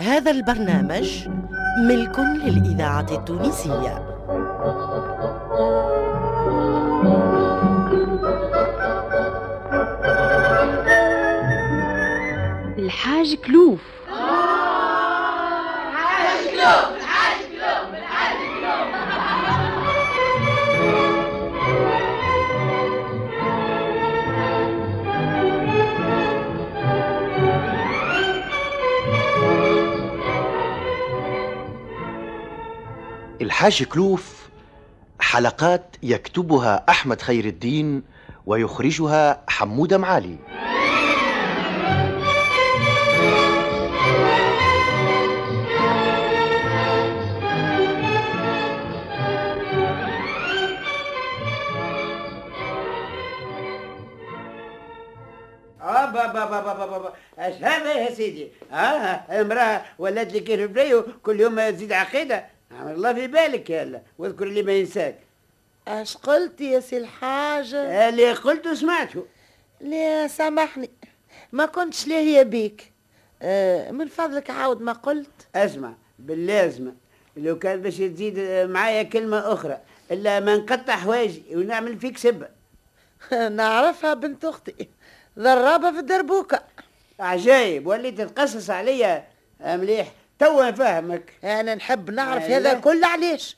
هذا البرنامج ملك للإذاعة التونسية. الحاج كلوف. الحاج كلوف حلقات يكتبها أحمد خير الدين ويخرجها حمود معالي. بابا بابا بابا بابا اش هذا يا سيدي. آه امرأة ولات لي كيف كل يوم تزيد عقيدة. عمل الله في بالك يلا واذكر اللي ما ينساك. اش قلت يا سي الحاج؟ اللي قلته سمعته لا سامحني ما كنتش لاهية بيك. آه، من فضلك عاود ما قلت. اسمع باللازمه لو كان باش تزيد معايا كلمة أخرى إلا ما نقطع حوايجي ونعمل فيك سبه نعرفها بنت أختي ضرابة في الدربوكة. عجايب وليت تقصص عليا آه، مليح. توا فاهمك. أنا نحب نعرف أيوة. هذا كله علاش؟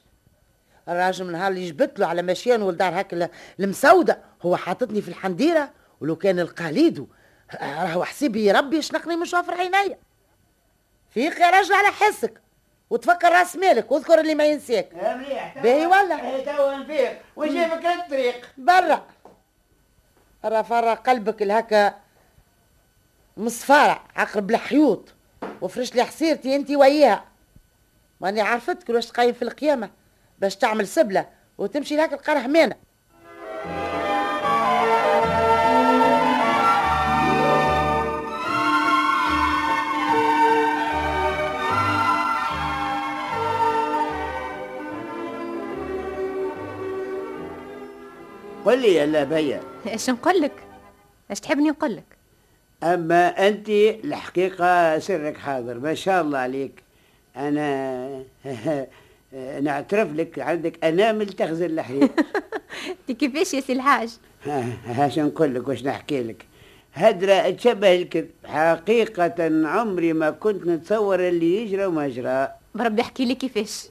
الراجل من نهار اللي جبت له على مشيان والدار هكا ال- المسودة هو حاططني في الحنديرة ولو كان القاليد راهو حسيبي ربي يشنقني من شوفر عينيا. فيق يا رجل على حسك وتفكر راس مالك واذكر اللي ما ينساك. مليح باهي ولا؟ آه، توا نفيق. وجايبك الطريق برا. راه فرا قلبك الهكا مصفارع عقرب الحيوط وفرش لي حصيرتي انت وياها. ماني عرفتك واش تقيم في القيامة باش تعمل سبلة وتمشي لهك القرح مانع. قل لي يا لا بيا إيش نقول لك؟ إيش تحبني نقول لك؟ أما أنت الحقيقة سرك حاضر ما شاء الله عليك. أنا نعترف لك عندك انامل تغزل الحريق. أنت كيفاش يا سي الحاج؟ هاش نقول لك؟ واش نحكي لك؟ هدرة تشبه الكذب. حقيقة عمري ما كنت نتصور اللي يجرى وما جرى. بربي احكي لي كيفاش.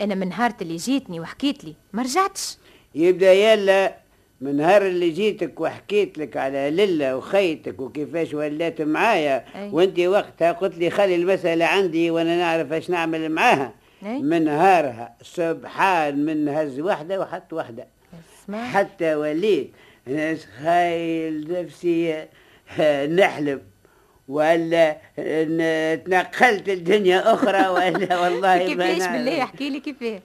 أنا من نهار اللي جيتني وحكيت لي ما رجعتش. يبدأ يلا. من نهار اللي جيتك وحكيت لك على لله وخيتك وكيفاش ولات معايا أي. وانت وقتها قلت لي خلي المسألة عندي وأنا نعرف إيش نعمل معاها أي. من نهارها سبحان من هز واحدة وحط واحدة اسمع حتى وليت نتخيل نفسي آه، نحلم ولا ن- تنقلت الدنيا أخرى ولا والله كيفاش. بالله احكي لي كيفاش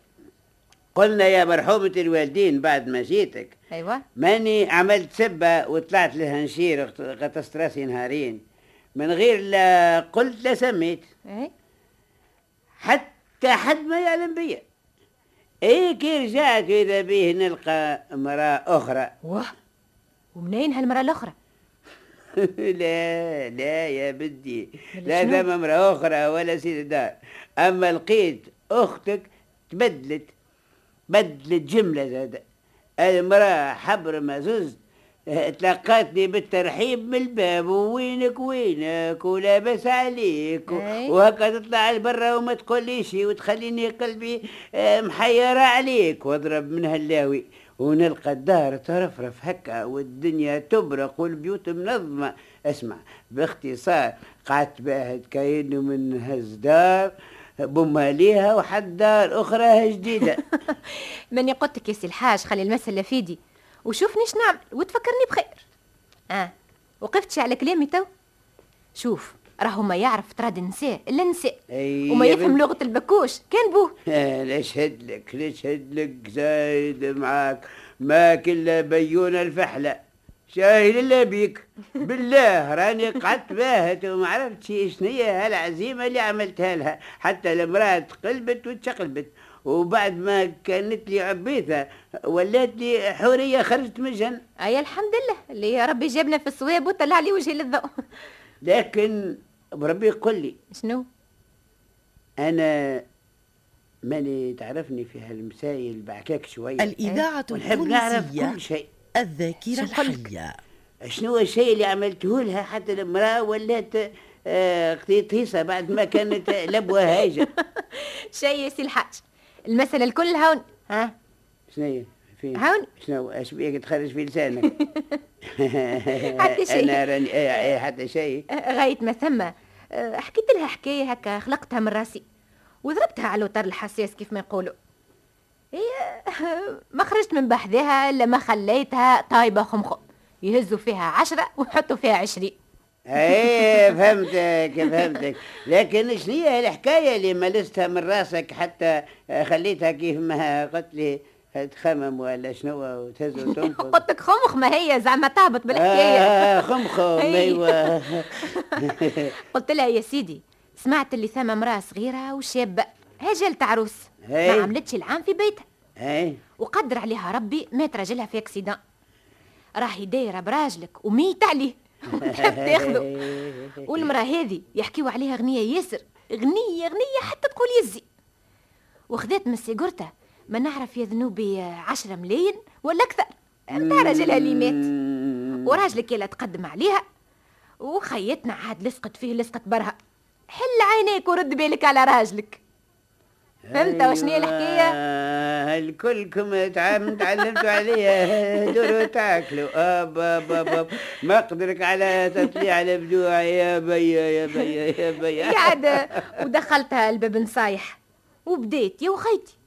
قلنا يا مرحومة الوالدين بعد ما جيتك. أيوه. ماني عملت سبة وطلعت لها نشير غت- غطست راسي نهارين من غير لا قلت لا سميت. اي حتى حد ما يعلم بيا. إيه كي رجعت اذا بيه نلقى امرأة أخرى. واه. ومنين هالمرة الأخرى؟ لا لا يا بدي. لا؟ ثم امرأة أخرى ولا سيد دار. أما لقيت أختك تبدلت. بدلت جملة زاد المرأة حبر مزوز آه، تلقاتني بالترحيب من الباب ووينك وينك ولاباس عليك. وهكا تطلع لبرا وما تقوليش وتخليني قلبي آه، محيرة عليك واضرب من هاللاوي ونلقى الدار ترفرف هكا والدنيا تبرق والبيوت منظمة. اسمع باختصار قعدت باهت كأنه من هالدار بما ليها وحد دار أخرى جديدة. ماني قلت لك يا سي الحاج خلي المسألة في يدي وشوفني إيش نعمل وتفكرني بخير. آه وقفتش على كلامي تو. شوف راهو ما يعرف تراد النساء إلا النساء أي وما يفهم. لغة البكوش. كان بوه. آه، نشهد لك نشهد لك زايد معاك؟ ما كلا بيونا الفحلة. شاهد الا بيك. بالله راني قعدت باهت وما عرفتش شنو هي هالعزيمة اللي عملتها لها. حتى المراه تقلبت وتشقلبت. وبعد ما كانت لي عبيثة ولات لي حورية خرجت من الجنه أي الحمد لله. اللي يا ربي جابنا في الصواب وطلع لي وجهي للضوء. لكن بربي قل لي شنو؟ أنا ماني تعرفني في هالمسائل بعكاك شوية. الإذاعة ونحب نعرف كل شيء. الذاكرة؟ الحية شنو الشيء اللي عملته لها حتى المراه ولات آه، هيصه بعد ما كانت لبوه هايجة شيء يا سي الحاج المسألة الكل هون ها شنو؟ فين؟ هون شنو اش بيك تخرج في لسانك؟ حتى شيء. أنا راني إيه، إيه، حتى شيء غاية ما ثم آه، حكيت لها حكاية هكا خلقتها من راسي وضربتها على الوتر الحساس كيف ما يقولوا هي آه، ما خرجت من بحذها إلا ما خليتها طايبة خمخم. يهزوا فيها عشرة ويحطوا فيها عشرين. إيه فهمتك فهمتك. لكن شنو هي الحكاية اللي ملستها من راسك حتى خليتها كيف ما قلت لي تخمم ولا شنو وتهز وتنفض؟ قلت لك خمخ ما هي زعما تهبط بالحكاية. آه خمخم أي. أيوه. قلت لها يا سيدي سمعت اللي ثم امرأة صغيرة وشابة. هجلت عروس. هي. ما عملتش العام في بيتها. اي وقدر عليها ربي مات راجلها في أكسيدان. راهي دايره براجلك وميت عليه. تحب تاخذه والمرأة هذه يحكيوا عليها غنيه ياسر. غنيه غنيه حتى تقول يزي. وخذت من سيجورته ما نعرف يا ذنوبي عشرة ملايين ولا أكثر. نتاع راجلها اللي مات. وراجلك يلا تقدم عليها. وخيتنا عاد لصقت فيه لصقت برها. حل عينيك ورد بالك على راجلك. فهمت؟ وشنو هي الحكاية؟ أيوة، الكلكم تعلمتوا عليها دوروا تاكلوا. اب اب اب ما قدرك على تطليع البدوع يا بيا يا بيا يا بيا قاعد ودخلتها الباب نصايح. وبديت يا وخيتي.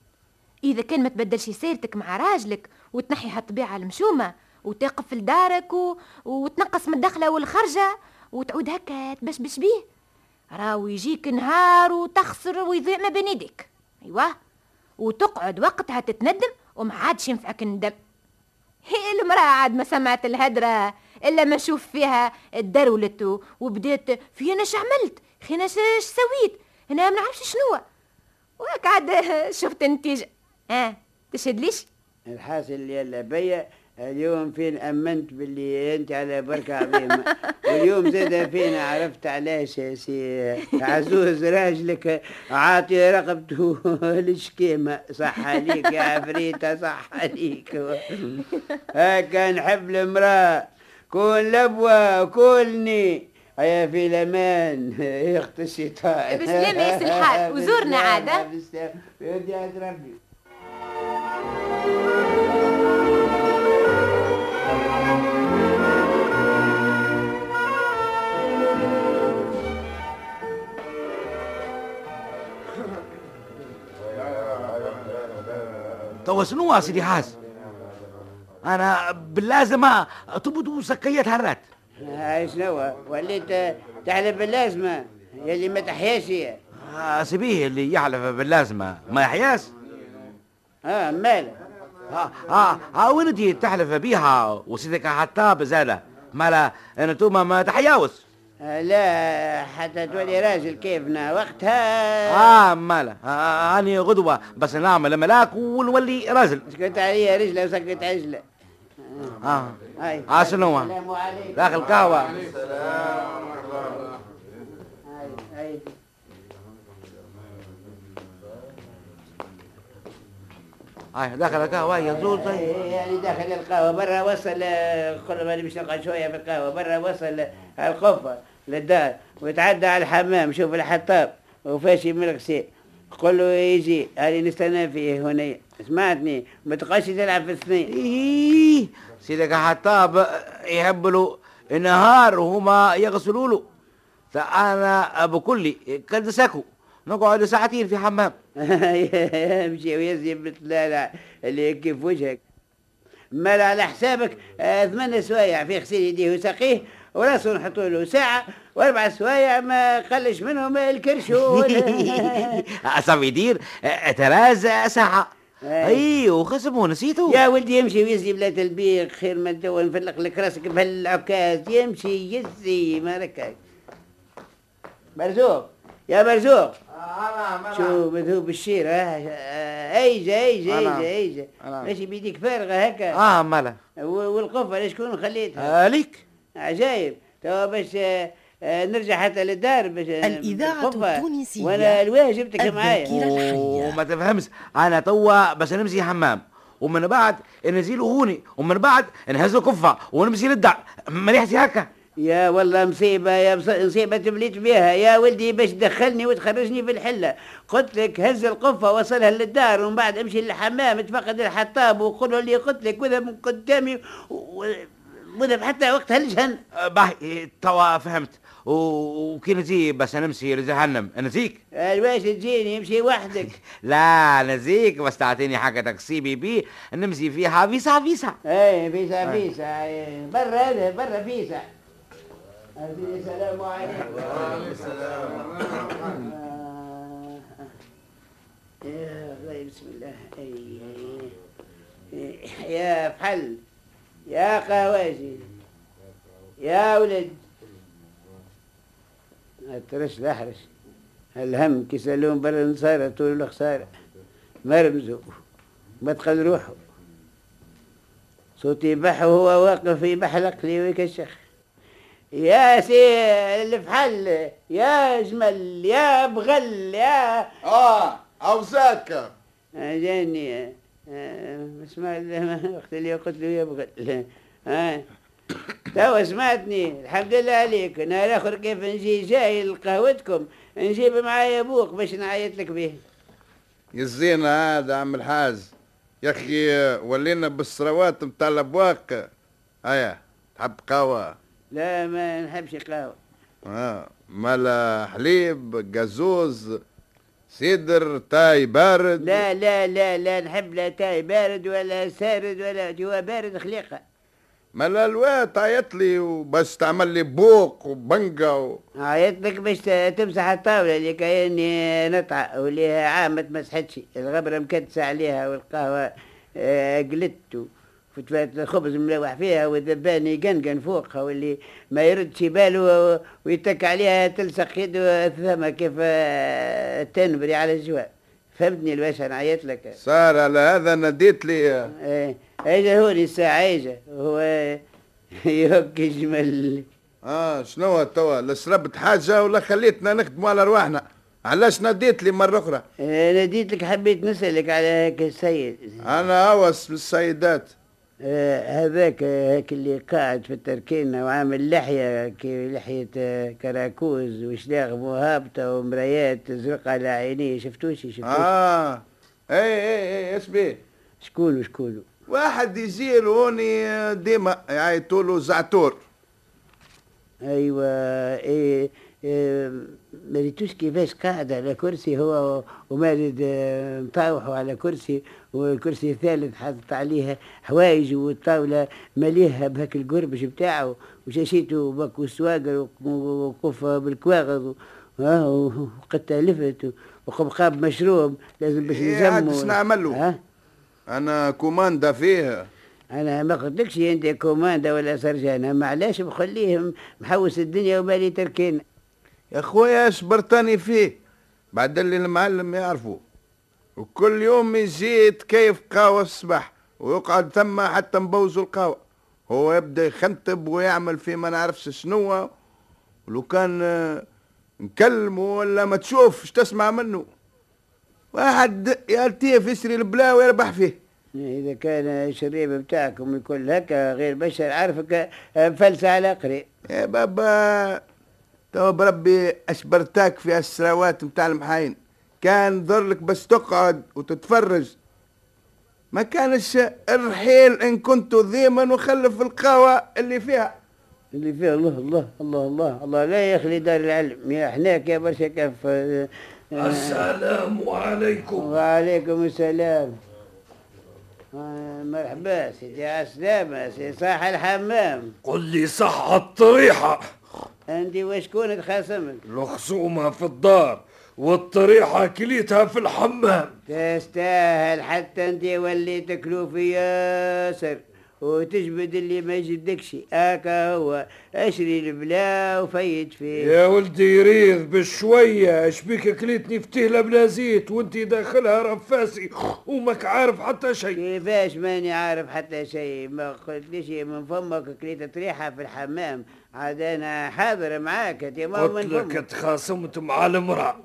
إذا كان ما تبدلش سيرتك مع راجلك وتنحي هالطبيعة المشومة وتقف لدارك و... وتنقص من الدخلة والخرجة وتعود هكا تبشبش بيه. راهو يجيك نهار وتخسر ويضيع ما بين يديك. أيوه. وتقعد وقتها تتندم وما عادش ينفعك الندم هي المرأة عاد ما سمعت الهدرة إلا ما شوف فيها الدرولت و- وبديت في أنا عملت خي أنا سويت أنا ما نعرفش شنو. وهيك عاد شفت النتيجة ها تشهد ليش؟ الحاصل يلا بيا اليوم فين أمنت باللي أنت على بركة عظيمة. واليوم زاد فين عرفت علاش يا سي عزوز؟ راجلك عاطي رقبته الشكيمه صح عليك يا عفريتة صح عليك. هكا نحب المرأة. كون لبوة كلني هيا في الأمان يا اخت الشيطان. بالسلامة يا سي الحاج، وزورنا عاد، ها؟ بالسلامة، بالسلامة يا ربي. توا شنو سيدي حاس أنا باللازم تبدو سكيت هرات. هاي شنو؟ وليت تحلف باللازمة يلي ما تحياش هي. آه، سيبيه اللي يحلف باللازمة ما يحياس آه مال آه آه, آه وين تحلف بيها وسيدك حتى بزادة مالا انتوما ما تحياوس آه لا حتى تولي راجل كيفنا وقتها. آه مالا آه أني غدوة. بس نعمل ملاك ونولي راجل. سكت عليا رجلة وسكت عجلة. آه. هاي آه، شنو؟ هو؟ السلام عليكم. داخل قهوة هاي هاي هاي داخل القهوة يا زول طيب. يعني داخل القهوة برا وصل آه، قل ما نمشي نقعد شوية في القهوة برا وصل آه، القفة للدار. ويتعدى على الحمام شوف الحطاب وفاشي من الغسيل قل له يجي هاني نستنى فيه هنا. سمعتني؟ ما تبقاش تلعب في الثنين إيه. سيدك يحب له النهار وهما يغسلوا له. فأنا بكلي كد ساكو. نقعد ساعتين في حمام. يمشي ويزي بالطلالة اللي كيف وجهك. مال على حسابك آه، ثمان سوايع في غسيل يديه وساقيه وراسه نحطوا له ساعة وأربع سوايع ما قلش منهم الكرشون أصاب يدير تراز ساعة. أي. اي وخصمه نسيته. يا ولدي يمشي ويزي بلا تلبيق خير ما تو نفلق لك راسك بهالعكاز يمشي يزي ما مرزوق. يا مرزوق. شو مذهوب الشير ها؟ ايجا ايجا. ايجا ايجا. ماشي بيديك فارغة هكا. آه مالا. و- والقفة ليش شكون خليتها؟ آه ليك. عجايب. توا باش آه، آه، نرجع حتى للدار باش الإذاعة بالقبة. التونسية. وأنا الواجب تك معايا. وما تفهمش. أنا توا بس نمشي حمام. ومن بعد نزيل هوني. ومن بعد نهز كفة ونمشي للدار. مليحتي هكا. يا والله مصيبة يا مص- مصيبة تبليت بها. يا ولدي باش تدخلني وتخرجني في الحلة. قلت لك هز القفة وصلها للدار ومن بعد امشي للحمام تفقد الحطاب وقول له اللي قلت لك وذا من قدامي وذا حتى وقت هالجهن أه، باهي توا فهمت. وكي نجي بس نمشي لجهنم. نزيك؟ الواش تجيني؟ امشي وحدك. لا نزيك بس تعطيني حاجة تاكسي bébé نمشي فيها فيسا فيسا أي فيسا فيسا. برا هذا برا فيسا السلام عليكم وعليكم السلام. يا الله بسم الله. يا فحل يا قواجي يا ولد. ترش لحرش الهم كيسالون برا نصارى طول الخسارة. ما تقل روحه صوتي يبح وهو واقف يبحلق لي ويكشخ. يا سي الفحل يا جمل يا بغل يا آه اوزاك جاني. آه، اسمع وقت اللي قلت له يا بغل. ها توا سمعتني. الحمد لله عليك. نهار الآخر كيف نجي جاي لقهوتكم نجيب معايا البوق باش نعيط لك به. يزينا هذا عم الحاج. يا أخي ولينا بالثروات متاع الأبواق. هيا تحب قهوة؟ لا ما نحبش قهوه آه مالا حليب قازوز cidre تاي بارد. لا لا لا لا نحب لا تاي بارد ولا سارد ولا جوا بارد خليقة. مالا الوقت عيط لي وبس تعمل لي بوق وبنقة و... عيط لك باش تمسح الطاولة اللي كأني نطعة واللي عام ما تمسحتش الغبرة مكدسة عليها والقهوة آه، قلت. فتفات الخبز ملوح فيها والذبان يقنقن فوقها واللي ما يردش باله ويتك عليها تلصق يده ثم كيف آه، تنبري على الجواب فهمتني الواش أنا عيط لك. صار على هذا نديت لي. إيه إجا هوني الساعة إجا. هو يهك جمل آه شنو توا؟ لا شربت حاجة ولا خليتنا نخدموا على رواحنا. علاش نديت لي مرة أخرى؟ آه، ناديت لك حبيت نسألك على هيك السيد. أنا أوس من السيدات آه، هذاك آه، هيك اللي قاعد في التركينة وعامل لحية كي لحية آه، كراكوز وشلاغ مهابطة ومرايات زرق على عينيه شفتوش؟ شفتوش؟ آه. إي إي إي اش بيه؟ شكون وشكون واحد يجي هوني ديما يعيطوا له زعتور. أيوه إيه إيه، ما ريتوش كيفاش قاعد على كرسي هو ومالد آه، مطاوحوا على كرسي والكرسي الثالث حاطط عليها حوايج والطاولة مليها بهاك القربش بتاعه وشاشيته باكو سواقر وقف بالكواغض وقد تلفت وقبقاب مشروب لازم باش إيه، شنو نعملوا؟ ها؟ أنا كوماندا فيه أنا ما قلتلكش انت كوماندا ولا سرجانة معلاش بخليه محوس الدنيا وبالي تركين؟ يا خويا اش برتاني فيه. بعد اللي المعلم يعرفه. وكل يوم يجي يتكيف قهوة الصباح ويقعد ثم حتى نبوزوا القهوة. هو يبدأ يخنتب ويعمل في ما نعرفش شنو. ولو كان آه، نكلمه ولا ما تشوف اش تسمع منه؟ واحد يلتيف يشري البلا ويربح فيه. إذا كان الشريب بتاعكم يكون هكا غير بشر عارفك فلسة على قري يا بابا توا بربي اشبرتاك في السراوات متاع المحاين كان ضرلك بس تقعد وتتفرج. ما كانش الرحيل إن كنت ذيما وخلف القهوة اللي فيها. اللي فيه الله الله الله الله الله. لا يخلي دار العلم. يا حناك يا برشا كف آه، آه، السلام عليكم. وعليكم السلام. آه، مرحبا سيدي عسلامة سي صاح الحمام. قل لي صح الطريحة. انت وشكون تخاصمك الخصومة في الدار والطريحة كليتها في الحمام. تستاهل حتى انت وليت كلوفي ياسر. وتجبد اللي ما يجبدكش هكا هو اشري البلا وفيت فيه. يا ولدي يريض بالشوية اش بيك كليتني فتيلة بلا زيت وانت داخلها رفاسي وماك عارف حتى شيء. كيفاش؟ ماني عارف حتى شيء. ما قلتليش من فمك كليت ريحة في الحمام. عاد أنا حاضر معاك أنت ما هو قلت لك تخاصمت مع المرأة.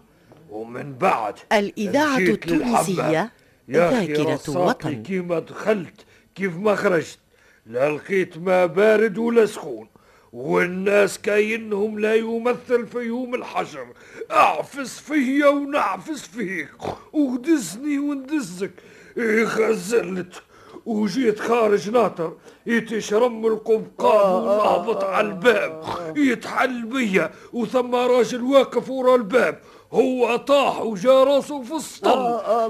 ومن بعد الإذاعة. التونسية يا ذاكرة وطن. كيما دخلت كيف ما خرجت. لا لقيت ما بارد ولا سخون والناس كاينهم لا يمثل فيهم الحجر أعفس فيا ونعفس فيك ودزني وندزك. غزلت وجيت خارج ناطر يتشرم القبقاب ونهبط على الباب. يتحل بيا وثم راجل واقف ورا الباب. هو طاح وجا راسه في السطل. آه،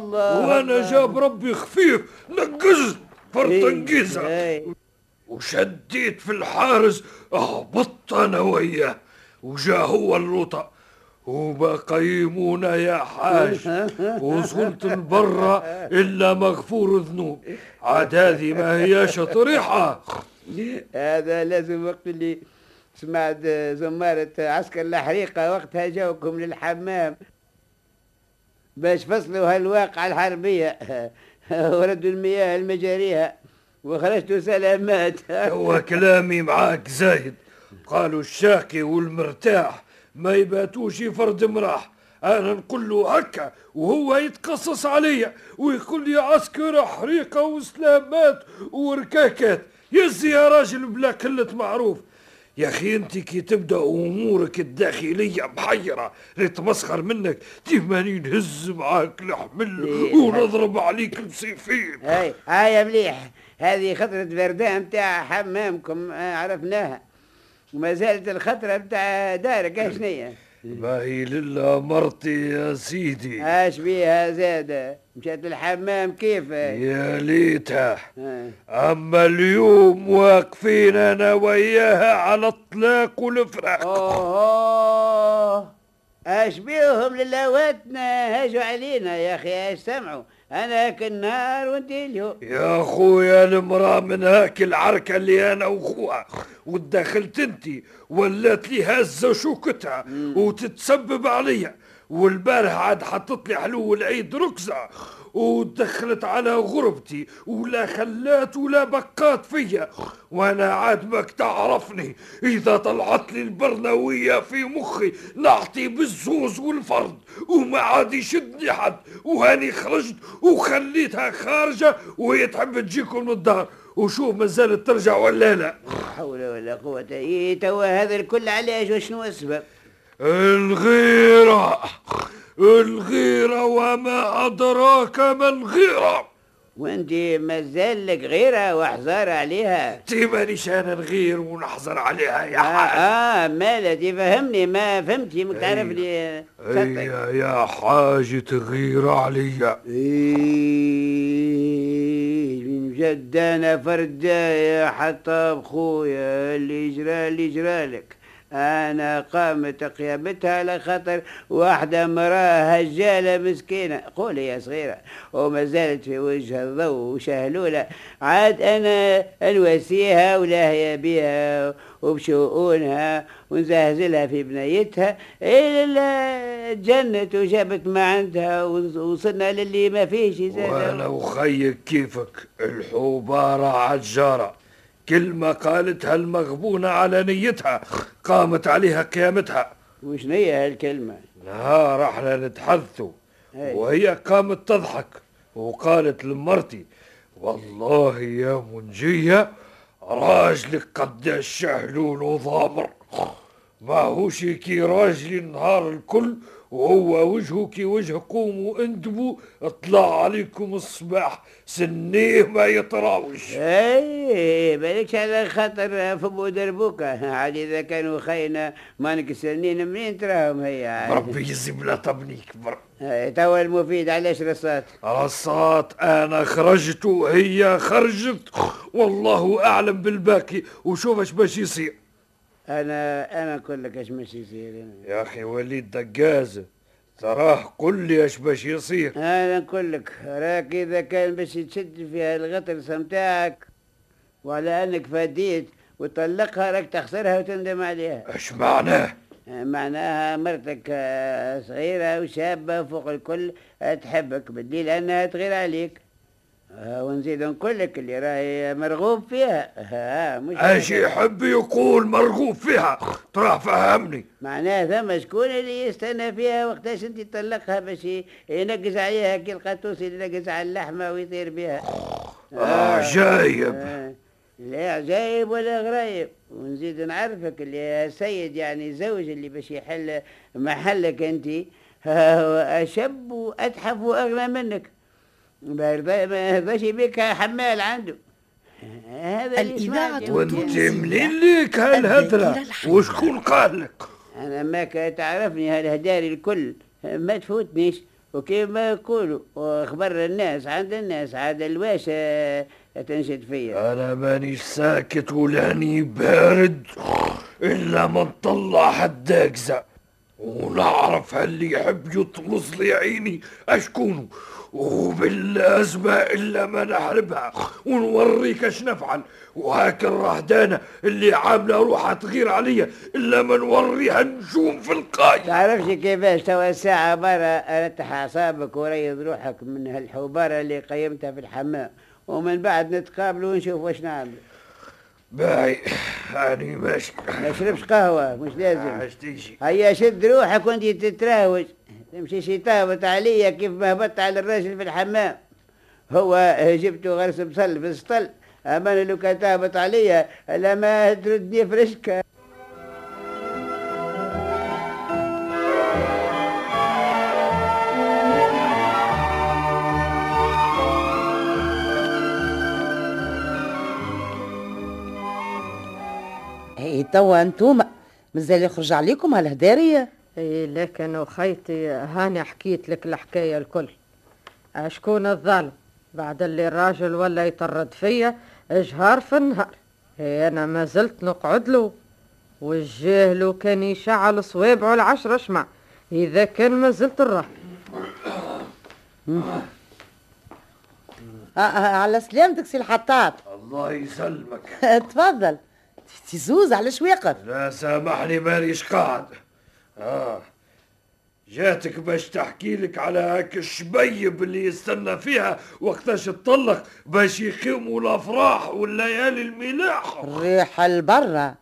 وأنا. جاب ربي خفيف نقزت فرط إيه، إيه. وشديت في الحارس هبطت أنا وياه. وجا هو اللوطة. وبقيمونا يا حاج. وصلت لبرا إلا مغفور ذنوب عاد هذه ما هياش طريحه هذا لازم وقت اللي سمعت زمارة عسكر الحريقة وقتها جاوكم للحمام. باش فصلوا هالواقعة الحربية. وردوا المياه المجاريها. وخرجتوا سلامات. هو كلامي معاك زايد. قالوا الشاكي والمرتاح ما يباتوش فرد مراح أنا نقول له هكا وهو يتقصص عليا ويقول لي عسكر حريقه وسلامات وركاكات. يزي يا راجل بلا كلة معروف. يا أخي أنت كي تبدأ أمورك الداخلية محيره نتمسخر منك. ديماني نهز معاك الحمل إيه. ونضرب عليك بسيفين هاي هاي مليح. هذه خطرة بردان متاع حمامكم آه، عرفناها. وما زالت الخطرة متاع دارك. إيش نية ما هي لله مرتي يا سيدي. اش بيها زادة مشات الحمام كيف يا ليتها. آه. أما اليوم واقفين أنا وياها على الطلاق والفراق. أوه. اش بيهم للأواتنا؟ هاجوا علينا يا أخي اش سمعوا؟ أنا كالنهار وانت اليوم يا خويا المرأة من هاك العركة اللي أنا وأخوها ودخلت انت ولات لي هزة شوكتها وتتسبب عليا. والبارح عاد حطت لي حلو العيد ركزة ودخلت على غربتي ولا خلات ولا بقات فيا. وأنا عاد ماك تعرفني إذا طلعت لي البرنوية في مخي نعطي بالزوز والفرد وما عاد يشدني حد. وهاني خرجت وخليتها خارجة وهي تحب تجيكم من الدار. وشوف ما زالت ترجع ولا لا. حول ولا قوة إيه توا هذا الكل علاش وشنو السبب؟ الغيرة الغيرة وما أدراك ما الغيرة. وانت مازال لك غيرها واحذر عليها؟ تي مانيش أنا نغير ونحزر عليها يا آه, حاج آه مالتي فهمني ما فهمتي ما تعرف لي صدق. هيا يا حاج تغير عليا. من جد أنا فرداية حتى بخويا اللي جرى اللي جرالك أنا قامت قيامتها على خاطر واحدة مراه هجالة مسكينة. قولي يا صغيرة. وما زالت في وجه الضوء وشهلولة عاد أنا نواسيها ولاهية بها وبشؤونها ونزهزلها في بنيتها. إلا جنت وجابت ما عندها ووصلنا للي ما فيش. زاد وأنا وخيك كيفك. الحوبارة عجارة كلمة قالتها المغبونة على نيتها؟ قامت عليها قيامتها. وش هي هالكلمة؟ نهار إحنا نتحدثوا أي. وهي قامت تضحك وقالت لمرتي والله يا منجية راجلك قداش شهلول وضامر. ما هوش كي راجلي النهار الكل وهو وجهه كي وجه قوم واندبوا طلع عليكم الصباح سنيه ما يطراوش. أي بالكش على خاطر فمو دربوكة عاد إذا كانوا خينا ما نكسرنين منين تراهم هي. ربي يزيب لا تبنيك بر أي، توا المفيد علاش رصات رصات أنا خرجت وهي خرجت. والله أعلم بالباقي وشوف اش باش يصير. أنا أنا نقول لك اش ماشي يصير. يا أخي وليد دقازه تراه قل لي اش باش يصير. أنا نقول لك راك إذا كان باش تشد في هالغطرسه متاعك وعلى أنك فديت وطلقها راك تخسرها وتندم عليها. اش معناه معناها مرتك آه، صغيرة وشابة فوق الكل تحبك بالدليل أنها تغير عليك. آه، ونزيد نقول لك اللي راهي مرغوب فيها. آه، مش اش يحب يقول مرغوب فيها؟ تراه فهمني. معناها ثم شكون اللي يستنى فيها وقتاش انت تطلقها باش ينقز عليها كي القطوس اللي ينقز على اللحمة ويطير بها. آه آه، لا عجايب ولا غرايب. ونزيد نعرفك اللي يا سيد يعني زوج اللي باش يحل محلك انت أشب وأتحف وأغنى منك. ما ما يرضاش يبيك حمال عنده. هذا اللي الإذاعة منين ليك هالهدرة وشكون قال لك أنا ماك تعرفني هالهداري الكل؟ ما تفوتنيش. وكيف ما يقولوا واخبار الناس عند الناس عاد الواشة تنشد فيا. أنا مانيش ساكت ولاني بارد إلا ما نطلع حداكزة ونعرف هاللي يحب يطمس لي عيني أشكونه؟ وباللازمة إلا ما نحربها ونوريك اش نفعل. وهاك الرهدانة اللي عاملة روحها تغير عليا إلا ما نوريها نجوم في القاي تعرفش كيفاش توا الساعة برا رتح أعصابك وريض روحك من هالحوبرة اللي قيمتها في الحمام. ومن بعد نتقابلوا ونشوف واش نعمل. باي أني ماشي. ما شربش قهوة مش لازم. هيا شد روحك وانت تتراوج تمشيش يتهبط عليا كيف ما هبطت على الراجل في الحمام. هو جبته غرس بصل في السطل. أما أنا لو كان تهبط عليا لما تردني فرشكه إي توا أنتوما. مازال يخرج عليكم هالهدارية اي لكن وخيتي هاني حكيت لك الحكاية الكل. شكون الظالم؟ بعد اللي الراجل ولا يطرد فيا جهار في النهار. أنا ما زلت نقعد له. والجاهل كان يشعل صوابعه العشرة شمع إذا كان ما زلت الراه آه آه على سلامتك سي الحطاب. الله يسلمك. تفضل. تزوز على واقف لا سامحني مانيش قاعد. آه. جاتك باش تحكي لك على هاك الشبيب اللي يستنى فيها وقتاش تطلق باش يقيموا الأفراح والليالي الملاح. الريح البرة.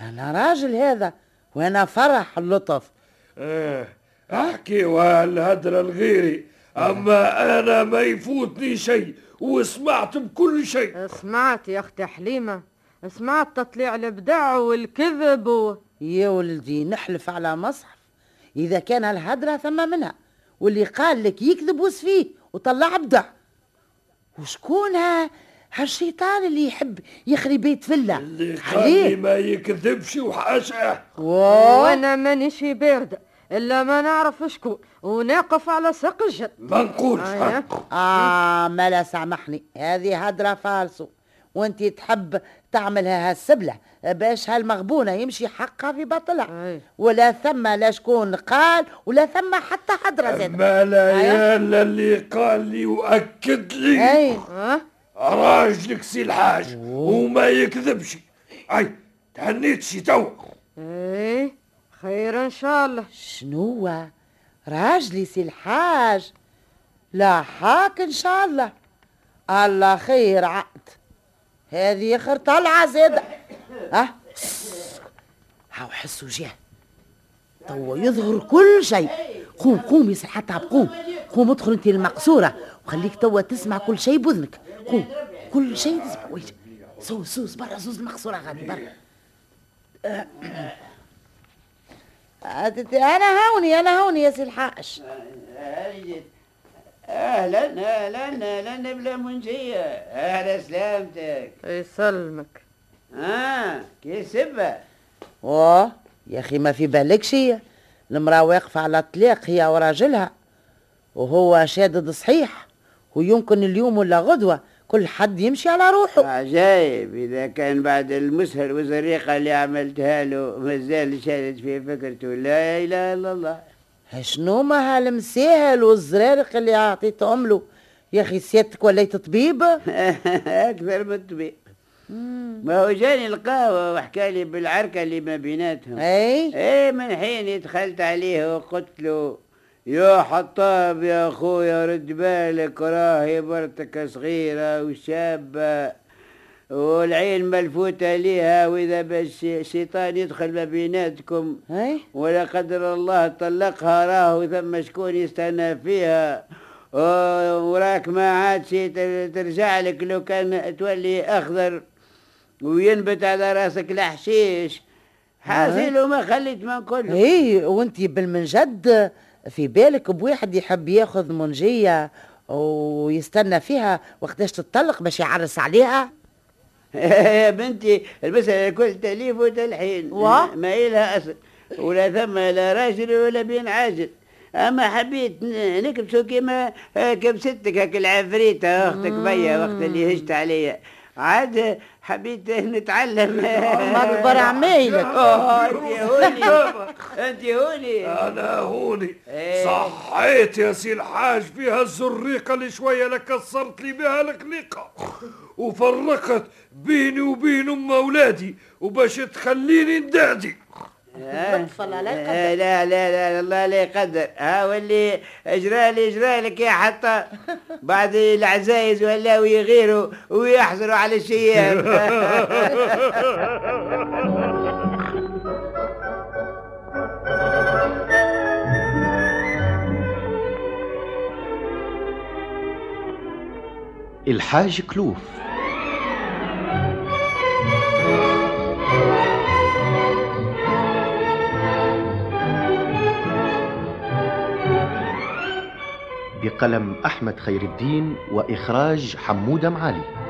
أنا راجل هذا وأنا فرح اللطف. آه. احكيوها الهدرة الغيري. أما أنا ما يفوتني شيء وسمعت بكل شيء. سمعت يا أختي حليمة. سمعت تطليع الابداع والكذب و... يا ولدي نحلف على مصحف. إذا كان الهدرة ثم منها واللي قال لك يكذب وصفيه وطلع بدع وشكون ها هالشيطان اللي يحب يخري بيت فلة؟ اللي قال لي ما يكذبش وحاشاه وأنا مانيش باردة إلا ما نعرف شكون وناقف على ساق الجد. ما نقولش. آه. ملا سامحني. هذه هدرة فالصو وانت تحب تعملها هالسبلة باش هالمغبونة يمشي حقها في باطلها. أي. ولا ثم لا شكون قال ولا ثم حتى هدرة زاد ما ليال اللي قال لي وأكد لي. أي. راجلك سي الحاج وما يكذبش. أي تهنيت شي تو. إيه خير إن شاء الله. شنو راجلي سي الحاج. لا حاك إن شاء الله. الله خير عقد. هذه اخر طلعه زاده ها هاو حسوا جاه توا يظهر كل شيء قوم قوم يا الحطاب قوم قوم ادخل انت المقصوره وخليك توا تسمع كل شيء بوذنك قوم كل شيء تسمع ويش سوس سوس برا سوس المقصوره غادي برا أنا هوني أنا هوني يا سي الحاج أهلا أهلا أهلا بلا منشيه أهلا سلامتك. يسلمك. آه كي سبه واه يا أخي ما في بالك شيء. المرأة واقفة على طلاق هي وراجلها. وهو شادد صحيح. ويمكن اليوم ولا غدوة كل حد يمشي على روحه. عجايب إذا كان بعد المسهل والزريقه اللي عملتها له مازال شادد في فكرته. لا إله إلا الله. شنو ما هالمساهل والزرارق اللي عطيتهم له؟ يا أخي سيادتك وليت طبيب أكثر من الطبيب. ما هو جاني القهوة وحكى لي بالعركة اللي ما بيناتهم. أي؟ إيه من حين دخلت عليه وقلت له يا حطاب يا أخويا رد بالك راهي مرتك صغيرة وشابة. والعين ملفوتة ليها وإذا بس الشيطان يدخل ما بيناتكم ولا قدر الله طلقها راهو ثم شكون يستنى فيها. وراك ما عادش تر- ترجع لك لو كان تولي أخضر وينبت على راسك الحشيش. حاصل وما خليت ما نقول إي وانتي بالمنجد في بالك بواحد يحب ياخذ منجية ويستنى فيها وقتاش تطلق باش يعرس عليها؟ يا بنتي المسألة الكل تأليف وتلحين. واه؟ ما إلها أصل. ولا ثم لا راجل ولا بين عاجل. أما حبيت نكبسو كيما كبستك هاك العفريتة أختك بيا وقت اللي هجت عليا. عاد حبيت نتعلم. ما آه، أنت هوني. أنت هوني. أنا هوني. إيه. صحيت يا سي الحاج فيها الزريقة اللي شوية لك كسرت لي بها الخليقه وفرقت بيني وبين أم أولادي وباش تخليني ندعدي لطفل على القدر. آه، لا لا لا الله لا يقدر ها واللي اجرالي اجرالك يا حتى. بعد العزايز ولاو يغيروا ويحزروا على الشياب. الحاج كلوف. بقلم أحمد خير الدين وإخراج حمودة معالي.